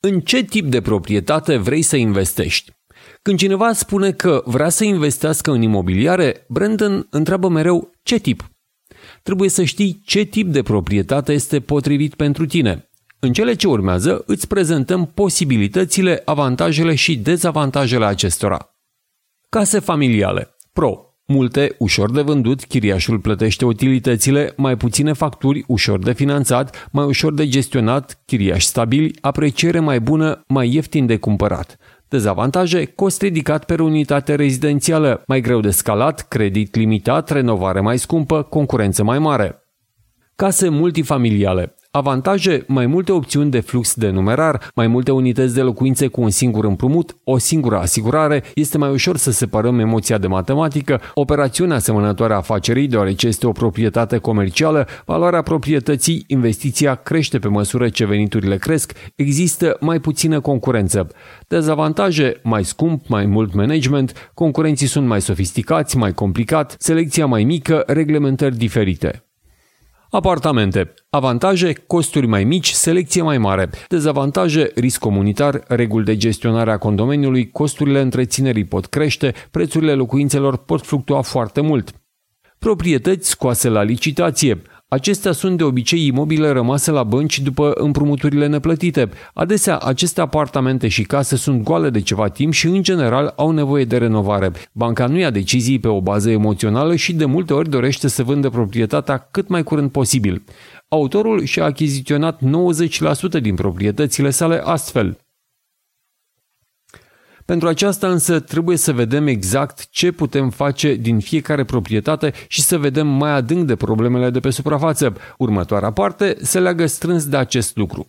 În ce tip de proprietate vrei să investești? Când cineva spune că vrea să investească în imobiliare, Brandon întreabă mereu ce tip. Trebuie să știi ce tip de proprietate este potrivit pentru tine. În cele ce urmează îți prezentăm posibilitățile, avantajele și dezavantajele acestora. Case familiale. Pro. Multe, ușor de vândut, chiriașul plătește utilitățile, mai puține facturi, ușor de finanțat, mai ușor de gestionat, chiriași stabili, apreciere mai bună, mai ieftin de cumpărat. Dezavantaje, cost ridicat per unitate rezidențială, mai greu de scalat, credit limitat, renovare mai scumpă, concurență mai mare. Case multifamiliale. Avantaje, mai multe opțiuni de flux de numerar, mai multe unități de locuințe cu un singur împrumut, o singură asigurare, este mai ușor să separăm emoția de matematică, operațiunea asemănătoare afacerii, deoarece este o proprietate comercială, valoarea proprietății, investiția crește pe măsură ce veniturile cresc, există mai puțină concurență. Dezavantaje, mai scump, mai mult management, concurenții sunt mai sofisticați, mai complicat, selecția mai mică, reglementări diferite. Apartamente. Avantaje, costuri mai mici, selecție mai mare. Dezavantaje, risc comunitar, reguli de gestionare a condomeniului, costurile întreținerii pot crește, prețurile locuințelor pot fluctua foarte mult. Proprietăți scoase la licitație. Acestea sunt de obicei imobile rămase la bănci după împrumuturile neplătite. Adesea, aceste apartamente și case sunt goale de ceva timp și, în general, au nevoie de renovare. Banca nu ia decizii pe o bază emoțională și de multe ori dorește să vândă proprietatea cât mai curând posibil. Autorul și-a achiziționat 90% din proprietățile sale astfel. Pentru aceasta însă trebuie să vedem exact ce putem face din fiecare proprietate și să vedem mai adânc de problemele de pe suprafață. Următoarea parte se leagă strâns de acest lucru.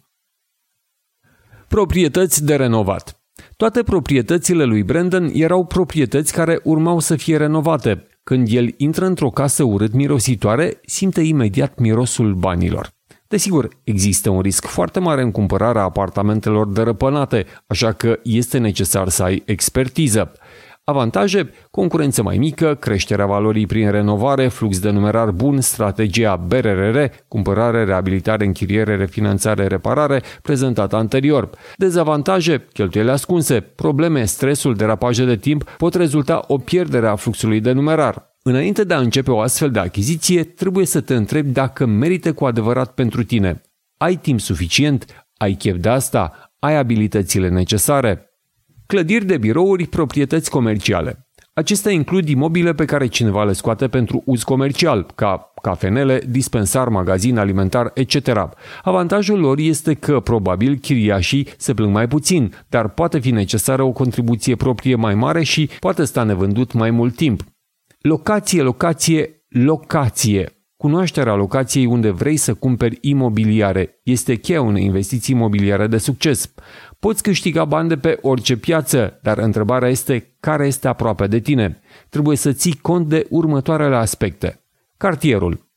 Proprietăți de renovat. Toate proprietățile lui Brandon erau proprietăți care urmau să fie renovate. Când el intră într-o casă urât mirositoare, simte imediat mirosul banilor. Desigur, există un risc foarte mare în cumpărarea apartamentelor dărăpânate, așa că este necesar să ai expertiză. Avantaje, concurență mai mică, creșterea valorii prin renovare, flux de numerar bun, strategia BRRR, cumpărare, reabilitare, închiriere, refinanțare, reparare, prezentată anterior. Dezavantaje, cheltuieli ascunse, probleme, stresul, derapaje de timp pot rezulta o pierdere a fluxului de numerar. Înainte de a începe o astfel de achiziție, trebuie să te întrebi dacă merită cu adevărat pentru tine. Ai timp suficient? Ai chef de asta? Ai abilitățile necesare? Clădiri de birouri, proprietăți comerciale. Acestea includ imobile pe care cineva le scoate pentru uz comercial, ca cafenele, dispensar, magazin alimentar, etc. Avantajul lor este că probabil chiriașii se plâng mai puțin, dar poate fi necesară o contribuție proprie mai mare și poate sta nevândut mai mult timp. Locație, locație, locație. Cunoașterea locației unde vrei să cumperi imobiliare este cheia unei investiții imobiliare de succes. Poți câștiga bani de pe orice piață, dar întrebarea este care este aproape de tine. Trebuie să ții cont de următoarele aspecte. Cartierul.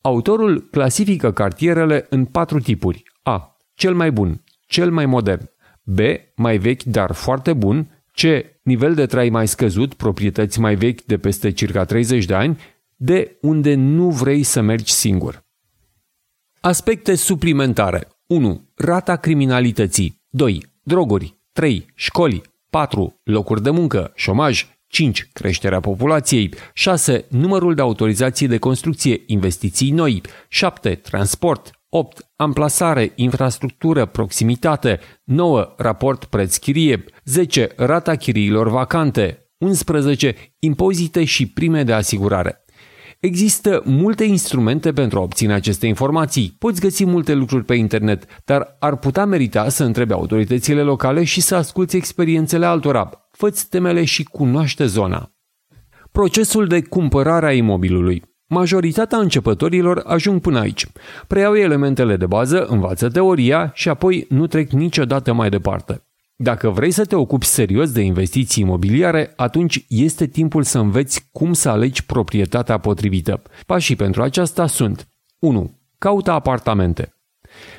Autorul clasifică cartierele în patru tipuri. A. Cel mai bun, cel mai modern. B. Mai vechi, dar foarte bun. C. Nivel de trai mai scăzut, proprietăți mai vechi de peste circa 30 de ani, de unde nu vrei să mergi singur. Aspecte suplimentare 1. Rata criminalității 2. Droguri 3. Școli 4. Locuri de muncă, șomaj 5. Creșterea populației 6. Numărul de autorizații de construcție, investiții noi 7. Transport 8. Amplasare, infrastructură, proximitate. 9. Raport preț-chirie. 10. Rata chiriilor vacante. 11. Impozite și prime de asigurare. Există multe instrumente pentru a obține aceste informații. Poți găsi multe lucruri pe internet, dar ar putea merita să întrebi autoritățile locale și să asculți experiențele altora. Fă-ți temele și cunoaște zona. Procesul de cumpărare a imobilului. Majoritatea începătorilor ajung până aici. Preiau elementele de bază, învață teoria și apoi nu trec niciodată mai departe. Dacă vrei să te ocupi serios de investiții imobiliare, atunci este timpul să înveți cum să alegi proprietatea potrivită. Pașii pentru aceasta sunt 1. Caută apartamente.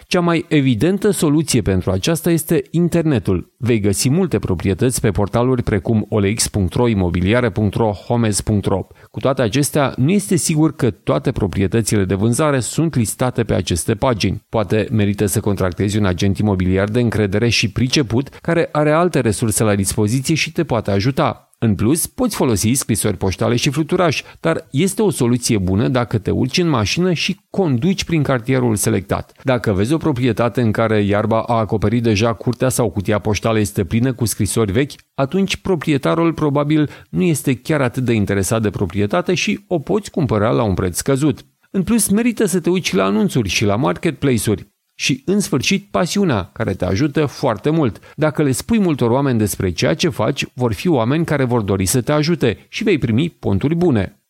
Cea mai evidentă soluție pentru aceasta este internetul. Vei găsi multe proprietăți pe portaluri precum olex.ro, imobiliare.ro, homes.ro. Cu toate acestea, nu este sigur că toate proprietățile de vânzare sunt listate pe aceste pagini. Poate merită să contractezi un agent imobiliar de încredere și priceput care are alte resurse la dispoziție și te poate ajuta. În plus, poți folosi scrisori poștale și fluturaș, dar este o soluție bună dacă te urci în mașină și conduci prin cartierul selectat. Dacă vezi o proprietate în care iarba a acoperit deja curtea sau cutia poștală este plină cu scrisori vechi, atunci proprietarul probabil nu este chiar atât de interesat de proprietate și o poți cumpăra la un preț scăzut. În plus, merită să te uiți la anunțuri și la marketplace-uri. Și, în sfârșit, pasiunea, care te ajută foarte mult. Dacă le spui multor oameni despre ceea ce faci, vor fi oameni care vor dori să te ajute și vei primi ponturi bune.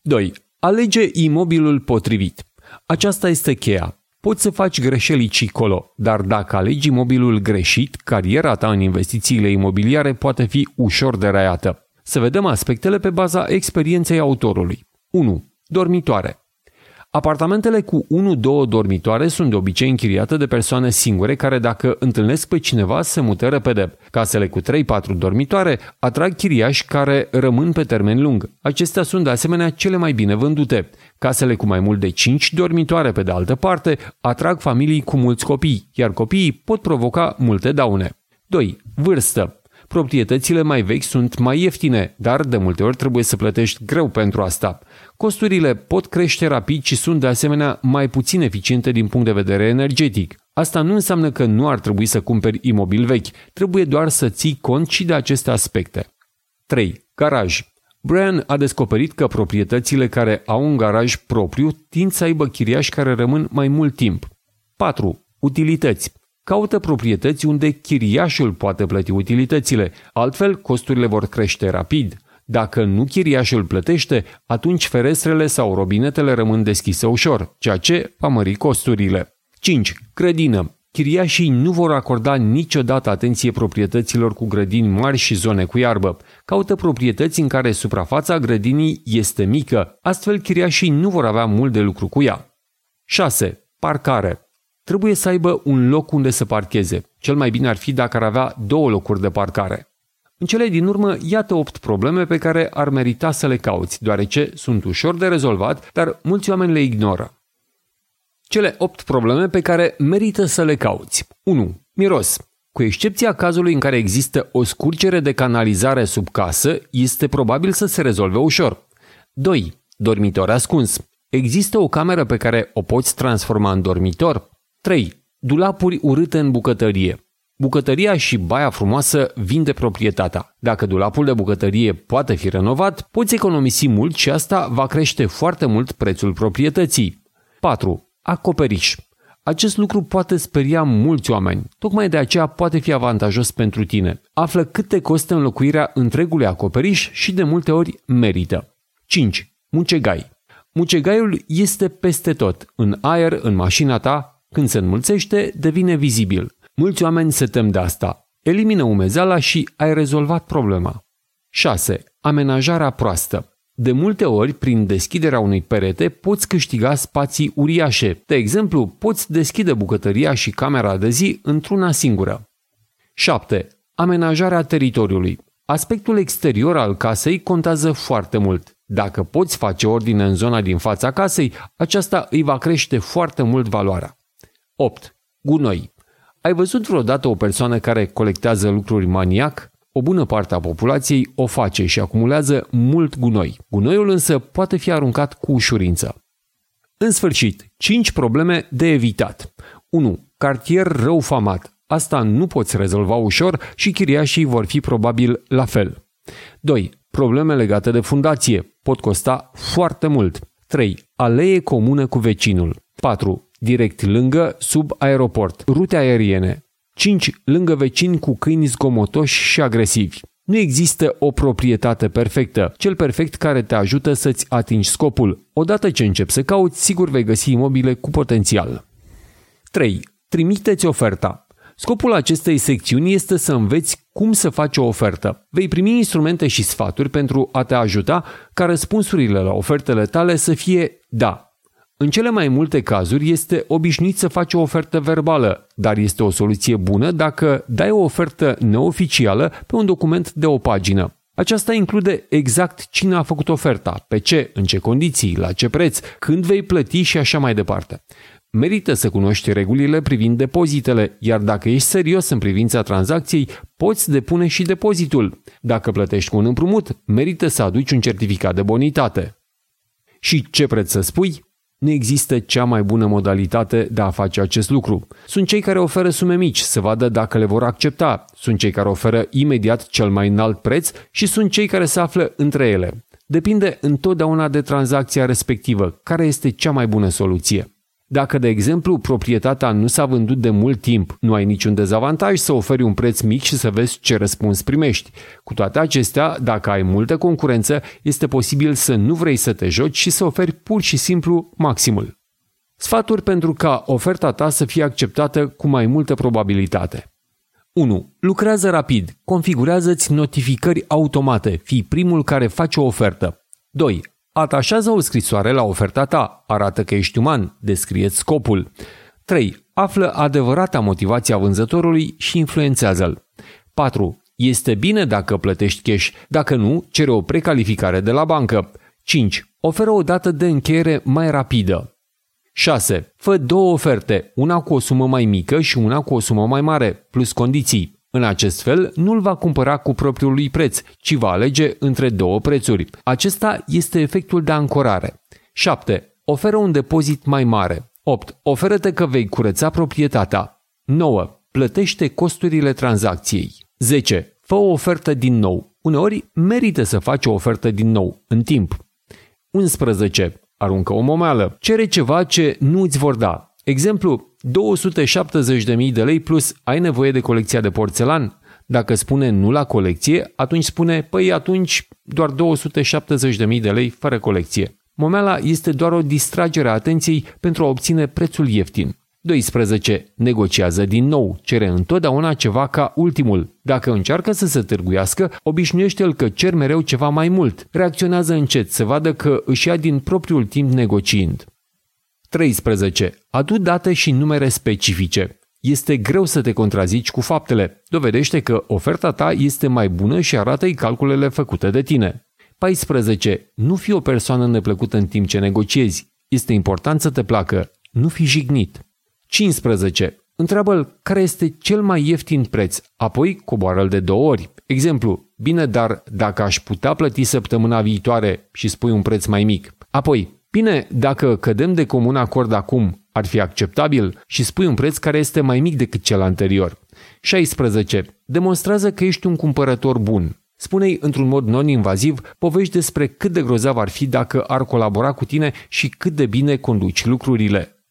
2. Alege imobilul potrivit. Aceasta este cheia. Poți să faci greșeli colo, dar dacă alegi imobilul greșit, cariera ta în investițiile imobiliare poate fi ușor de raiată. Să vedem aspectele pe baza experienței autorului. 1. Dormitoare. Apartamentele cu 1-2 dormitoare sunt de obicei închiriate de persoane singure care dacă întâlnesc pe cineva se mută repede. Casele cu 3-4 dormitoare atrag chiriași care rămân pe termen lung. Acestea sunt de asemenea cele mai bine vândute. Casele cu mai mult de 5 dormitoare, pe de altă parte, atrag familii cu mulți copii, iar copiii pot provoca multe daune. 2. Vârstă. Proprietățile mai vechi sunt mai ieftine, dar de multe ori trebuie să plătești greu pentru asta. Costurile pot crește rapid și sunt de asemenea mai puțin eficiente din punct de vedere energetic. Asta nu înseamnă că nu ar trebui să cumperi imobil vechi, trebuie doar să ții cont și de aceste aspecte. 3. Garaj. Brian a descoperit că proprietățile care au un garaj propriu tind să aibă chiriași care rămân mai mult timp. 4. Utilități. Caută proprietăți unde chiriașul poate plăti utilitățile, altfel costurile vor crește rapid. Dacă nu chiriașul plătește, atunci ferestrele sau robinetele rămân deschise ușor, ceea ce va mări costurile. 5. Grădină. Chiriașii nu vor acorda niciodată atenție proprietăților cu grădini mari și zone cu iarbă. Caută proprietăți în care suprafața grădinii este mică, astfel chiriașii nu vor avea mult de lucru cu ea. 6. Parcare. Trebuie să aibă un loc unde să parcheze. Cel mai bine ar fi dacă ar avea două locuri de parcare. În cele din urmă, iată opt probleme pe care ar merita să le cauți, deoarece sunt ușor de rezolvat, dar mulți oameni le ignoră. Cele opt probleme pe care merită să le cauți. 1. Miros. Cu excepția cazului în care există o scurgere de canalizare sub casă, este probabil să se rezolve ușor. 2. Dormitor ascuns. Există o cameră pe care o poți transforma în dormitor? 3. Dulapuri urâte în bucătărie. Bucătăria și baia frumoasă vinde proprietatea. Dacă dulapul de bucătărie poate fi renovat, poți economisi mult și asta va crește foarte mult prețul proprietății. 4. Acoperiș. Acest lucru poate speria mulți oameni, tocmai de aceea poate fi avantajos pentru tine. Află cât te costă înlocuirea întregului acoperiș și de multe ori merită. 5. Mucegai. Mucegaiul este peste tot, în aer, în mașina ta, când se înmulțește, devine vizibil. Mulți oameni se tem de asta. Elimină umezeala și ai rezolvat problema. 6. Amenajarea proastă. De multe ori, prin deschiderea unui perete, poți câștiga spații uriașe. De exemplu, poți deschide bucătăria și camera de zi într-una singură. 7. Amenajarea teritoriului. Aspectul exterior al casei contează foarte mult. Dacă poți face ordine în zona din fața casei, aceasta îi va crește foarte mult valoarea. 8. Gunoi. Ai văzut vreodată o persoană care colectează lucruri maniac? O bună parte a populației o face și acumulează mult gunoi. Gunoiul însă poate fi aruncat cu ușurință. În sfârșit, 5 probleme de evitat. 1. Cartier rău famat. Asta nu poți rezolva ușor și chiriașii vor fi probabil la fel. 2. Probleme legate de fundație. Pot costa foarte mult. 3. Alee comună cu vecinul. 4 direct lângă, sub aeroport, rute aeriene. 5. Lângă vecini cu câini zgomotoși și agresivi. Nu există o proprietate perfectă, cel perfect care te ajută să-ți atingi scopul. Odată ce începi să cauți, sigur vei găsi imobile cu potențial. 3. Trimiteți oferta. Scopul acestei secțiuni este să înveți cum să faci o ofertă. Vei primi instrumente și sfaturi pentru a te ajuta ca răspunsurile la ofertele tale să fie da, În cele mai multe cazuri este obișnuit să faci o ofertă verbală, dar este o soluție bună dacă dai o ofertă neoficială pe un document de o pagină. Aceasta include exact cine a făcut oferta, pe ce, în ce condiții, la ce preț, când vei plăti și așa mai departe. Merită să cunoști regulile privind depozitele, iar dacă ești serios în privința tranzacției, poți depune și depozitul. Dacă plătești cu un împrumut, merită să aduci un certificat de bonitate. Și ce preț să spui? Nu există cea mai bună modalitate de a face acest lucru. Sunt cei care oferă sume mici să vadă dacă le vor accepta, sunt cei care oferă imediat cel mai înalt preț și sunt cei care se află între ele. Depinde întotdeauna de tranzacția respectivă, care este cea mai bună soluție. Dacă, de exemplu, proprietatea nu s-a vândut de mult timp, nu ai niciun dezavantaj să oferi un preț mic și să vezi ce răspuns primești. Cu toate acestea, dacă ai multă concurență, este posibil să nu vrei să te joci și să oferi pur și simplu maximul. Sfaturi pentru ca oferta ta să fie acceptată cu mai multă probabilitate. 1. Lucrează rapid. Configurează-ți notificări automate. Fii primul care face o ofertă. 2. Atașează o scrisoare la oferta ta, arată că ești uman, descrie scopul. 3. Află adevărata motivație a vânzătorului și influențează-l. 4. Este bine dacă plătești cash, dacă nu, cere o precalificare de la bancă. 5. Oferă o dată de încheiere mai rapidă. 6. Fă două oferte, una cu o sumă mai mică și una cu o sumă mai mare, plus condiții. În acest fel, nu-l va cumpăra cu propriul lui preț, ci va alege între două prețuri. Acesta este efectul de ancorare. 7. Oferă un depozit mai mare. 8. Oferă-te că vei curăța proprietatea. 9. Plătește costurile tranzacției. 10. Fă o ofertă din nou. Uneori merită să faci o ofertă din nou, în timp. 11. Aruncă o momeală. Cere ceva ce nu îți vor da. Exemplu, 270.000 de lei plus ai nevoie de colecția de porțelan? Dacă spune nu la colecție, atunci spune, păi atunci doar 270.000 de lei fără colecție. Momeala este doar o distragere a atenției pentru a obține prețul ieftin. 12. Negociază din nou, cere întotdeauna ceva ca ultimul. Dacă încearcă să se târguiască, obișnuiește-l că cer mereu ceva mai mult. Reacționează încet să vadă că își ia din propriul timp negociind. 13. Adu date și numere specifice. Este greu să te contrazici cu faptele. Dovedește că oferta ta este mai bună și arată-i calculele făcute de tine. 14. Nu fi o persoană neplăcută în timp ce negociezi. Este important să te placă. Nu fi jignit. 15. Întreabă-l care este cel mai ieftin preț, apoi coboară-l de două ori. Exemplu, bine, dar dacă aș putea plăti săptămâna viitoare și spui un preț mai mic. Apoi, Bine, dacă cădem de comun acord acum, ar fi acceptabil și spui un preț care este mai mic decât cel anterior. 16. Demonstrează că ești un cumpărător bun. Spune-i într-un mod non-invaziv povești despre cât de grozav ar fi dacă ar colabora cu tine și cât de bine conduci lucrurile.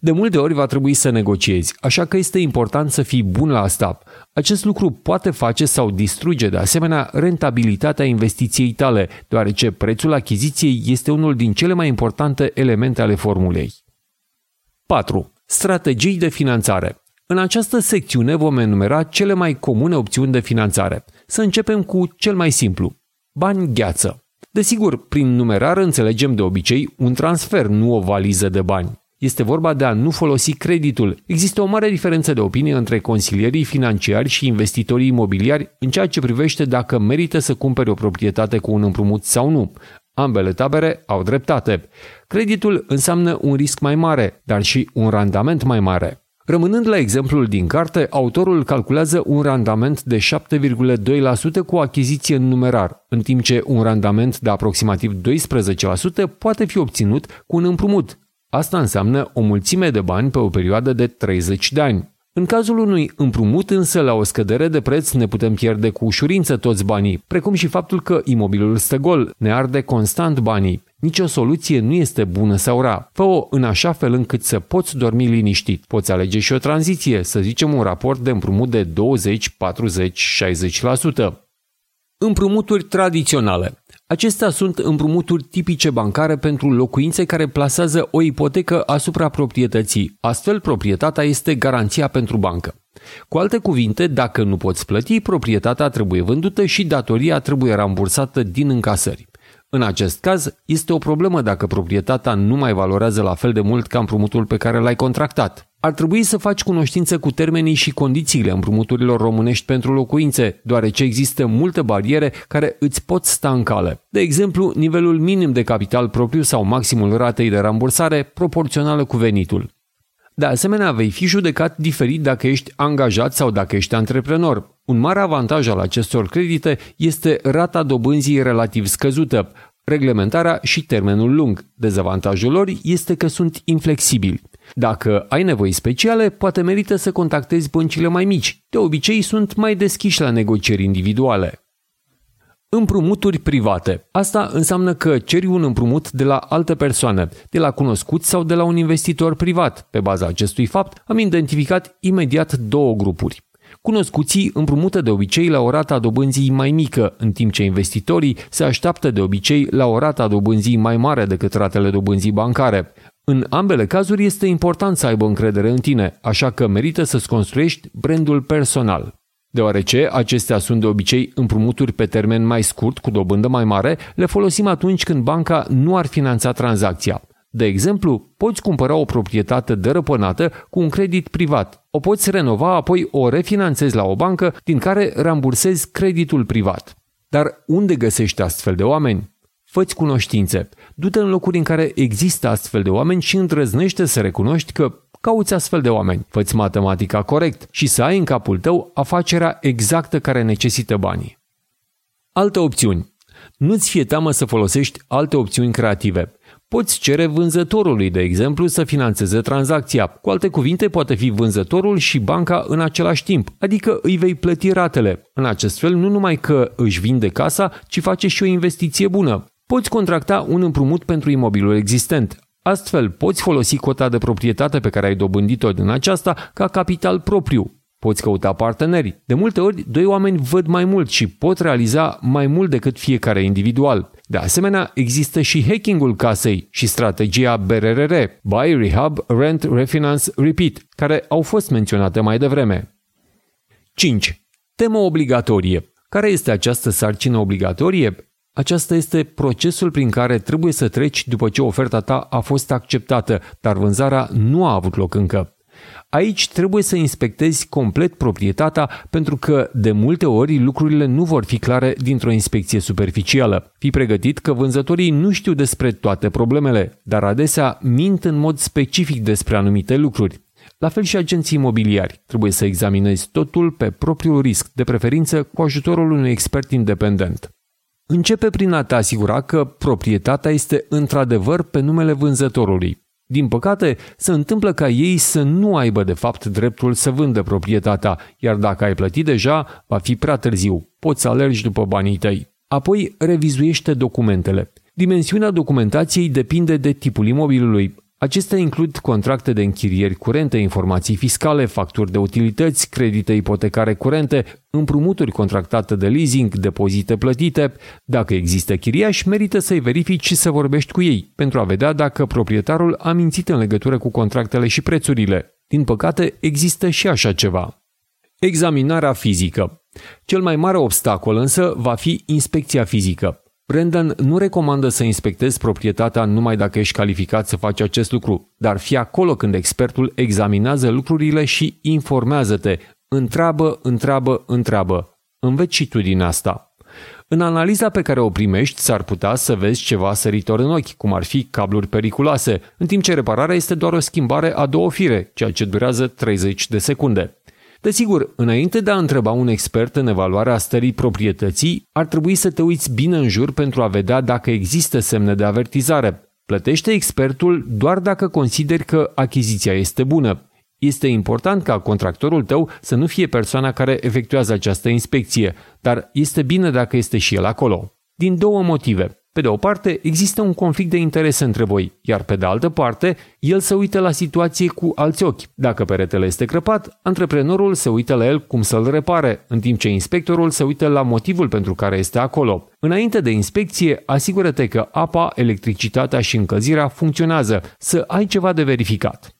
De multe ori va trebui să negociezi, așa că este important să fii bun la asta. Acest lucru poate face sau distruge de asemenea rentabilitatea investiției tale, deoarece prețul achiziției este unul din cele mai importante elemente ale formulei. 4. Strategii de finanțare. În această secțiune vom enumera cele mai comune opțiuni de finanțare. Să începem cu cel mai simplu. Bani gheață. Desigur, prin numerar înțelegem de obicei un transfer, nu o valiză de bani. Este vorba de a nu folosi creditul. Există o mare diferență de opinie între consilierii financiari și investitorii imobiliari în ceea ce privește dacă merită să cumpere o proprietate cu un împrumut sau nu. Ambele tabere au dreptate. Creditul înseamnă un risc mai mare, dar și un randament mai mare. Rămânând la exemplul din carte, autorul calculează un randament de 7,2% cu achiziție în numerar, în timp ce un randament de aproximativ 12% poate fi obținut cu un împrumut, Asta înseamnă o mulțime de bani pe o perioadă de 30 de ani. În cazul unui împrumut însă la o scădere de preț ne putem pierde cu ușurință toți banii, precum și faptul că imobilul stă gol, ne arde constant banii. Nici o soluție nu este bună sau rea. Fă-o în așa fel încât să poți dormi liniștit. Poți alege și o tranziție, să zicem un raport de împrumut de 20, 40, 60%. Împrumuturi tradiționale. Acestea sunt împrumuturi tipice bancare pentru locuințe care plasează o ipotecă asupra proprietății. Astfel, proprietatea este garanția pentru bancă. Cu alte cuvinte, dacă nu poți plăti, proprietatea trebuie vândută și datoria trebuie rambursată din încasări. În acest caz, este o problemă dacă proprietatea nu mai valorează la fel de mult ca împrumutul pe care l-ai contractat. Ar trebui să faci cunoștință cu termenii și condițiile împrumuturilor românești pentru locuințe, deoarece există multe bariere care îți pot sta în cale. De exemplu, nivelul minim de capital propriu sau maximul ratei de rambursare proporțională cu venitul. De asemenea, vei fi judecat diferit dacă ești angajat sau dacă ești antreprenor. Un mare avantaj al acestor credite este rata dobânzii relativ scăzută, reglementarea și termenul lung. Dezavantajul lor este că sunt inflexibili. Dacă ai nevoi speciale, poate merită să contactezi băncile mai mici. De obicei sunt mai deschiși la negocieri individuale. Împrumuturi private. Asta înseamnă că ceri un împrumut de la altă persoană, de la cunoscuți sau de la un investitor privat. Pe baza acestui fapt, am identificat imediat două grupuri. Cunoscuții împrumută de obicei la o rată a dobânzii mai mică, în timp ce investitorii se așteaptă de obicei la o rată a dobânzii mai mare decât ratele dobânzii bancare. În ambele cazuri este important să aibă încredere în tine, așa că merită să-ți construiești brandul personal. Deoarece acestea sunt de obicei împrumuturi pe termen mai scurt, cu dobândă mai mare, le folosim atunci când banca nu ar finanța tranzacția. De exemplu, poți cumpăra o proprietate dărăpânată cu un credit privat. O poți renova, apoi o refinanțezi la o bancă, din care rambursezi creditul privat. Dar unde găsești astfel de oameni? Făți cunoștințe. Du-te în locuri în care există astfel de oameni și îndrăznește să recunoști că cauți astfel de oameni. Făți matematica corect și să ai în capul tău afacerea exactă care necesită banii. Alte opțiuni. Nu-ți fie teamă să folosești alte opțiuni creative. Poți cere vânzătorului, de exemplu, să financeze tranzacția. Cu alte cuvinte, poate fi vânzătorul și banca în același timp, adică îi vei plăti ratele. În acest fel, nu numai că își vinde casa, ci face și o investiție bună. Poți contracta un împrumut pentru imobilul existent. Astfel, poți folosi cota de proprietate pe care ai dobândit-o din aceasta ca capital propriu. Poți căuta parteneri. De multe ori, doi oameni văd mai mult și pot realiza mai mult decât fiecare individual. De asemenea, există și hackingul casei și strategia BRRR, Buy, Rehab, Rent, Refinance, Repeat, care au fost menționate mai devreme. 5. Temă obligatorie. Care este această sarcină obligatorie? Aceasta este procesul prin care trebuie să treci după ce oferta ta a fost acceptată, dar vânzarea nu a avut loc încă. Aici trebuie să inspectezi complet proprietatea pentru că de multe ori lucrurile nu vor fi clare dintr-o inspecție superficială. Fii pregătit că vânzătorii nu știu despre toate problemele, dar adesea mint în mod specific despre anumite lucruri. La fel și agenții imobiliari. Trebuie să examinezi totul pe propriul risc, de preferință cu ajutorul unui expert independent. Începe prin a te asigura că proprietatea este într-adevăr pe numele vânzătorului. Din păcate, se întâmplă ca ei să nu aibă de fapt dreptul să vândă proprietatea, iar dacă ai plătit deja, va fi prea târziu. Poți să alergi după banii tăi. Apoi, revizuiește documentele. Dimensiunea documentației depinde de tipul imobilului. Acestea includ contracte de închirieri curente, informații fiscale, facturi de utilități, credite ipotecare curente, împrumuturi contractate de leasing, depozite plătite. Dacă există chiriași, merită să-i verifici și să vorbești cu ei, pentru a vedea dacă proprietarul a mințit în legătură cu contractele și prețurile. Din păcate, există și așa ceva. Examinarea fizică. Cel mai mare obstacol însă va fi inspecția fizică. Brendan nu recomandă să inspectezi proprietatea numai dacă ești calificat să faci acest lucru, dar fi acolo când expertul examinează lucrurile și informează-te. Întreabă, întreabă, întreabă. Înveți și tu din asta. În analiza pe care o primești, s-ar putea să vezi ceva săritor în ochi, cum ar fi cabluri periculoase, în timp ce repararea este doar o schimbare a două fire, ceea ce durează 30 de secunde. Desigur, înainte de a întreba un expert în evaluarea stării proprietății, ar trebui să te uiți bine în jur pentru a vedea dacă există semne de avertizare. Plătește expertul doar dacă consideri că achiziția este bună. Este important ca contractorul tău să nu fie persoana care efectuează această inspecție, dar este bine dacă este și el acolo. Din două motive. Pe de o parte, există un conflict de interese între voi, iar pe de altă parte, el se uită la situație cu alți ochi. Dacă peretele este crăpat, antreprenorul se uită la el cum să-l repare, în timp ce inspectorul se uită la motivul pentru care este acolo. Înainte de inspecție, asigură-te că apa, electricitatea și încălzirea funcționează, să ai ceva de verificat.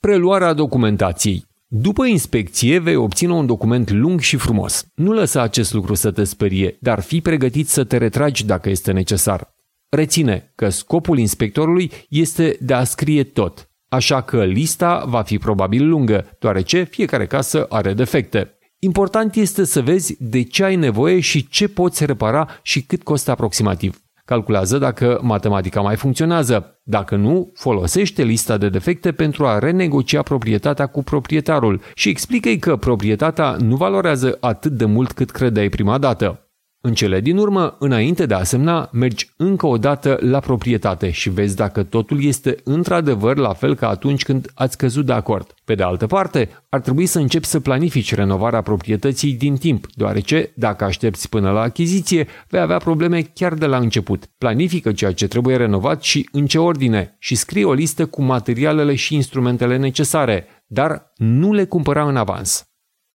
Preluarea documentației după inspecție vei obține un document lung și frumos. Nu lăsa acest lucru să te sperie, dar fii pregătit să te retragi dacă este necesar. Reține că scopul inspectorului este de a scrie tot, așa că lista va fi probabil lungă, deoarece fiecare casă are defecte. Important este să vezi de ce ai nevoie și ce poți repara și cât costă aproximativ. Calculează dacă matematica mai funcționează. Dacă nu, folosește lista de defecte pentru a renegocia proprietatea cu proprietarul și explică-i că proprietatea nu valorează atât de mult cât credeai prima dată. În cele din urmă, înainte de a semna, mergi încă o dată la proprietate și vezi dacă totul este într-adevăr la fel ca atunci când ați căzut de acord. Pe de altă parte, ar trebui să începi să planifici renovarea proprietății din timp, deoarece, dacă aștepți până la achiziție, vei avea probleme chiar de la început. Planifică ceea ce trebuie renovat și în ce ordine și scrie o listă cu materialele și instrumentele necesare, dar nu le cumpăra în avans.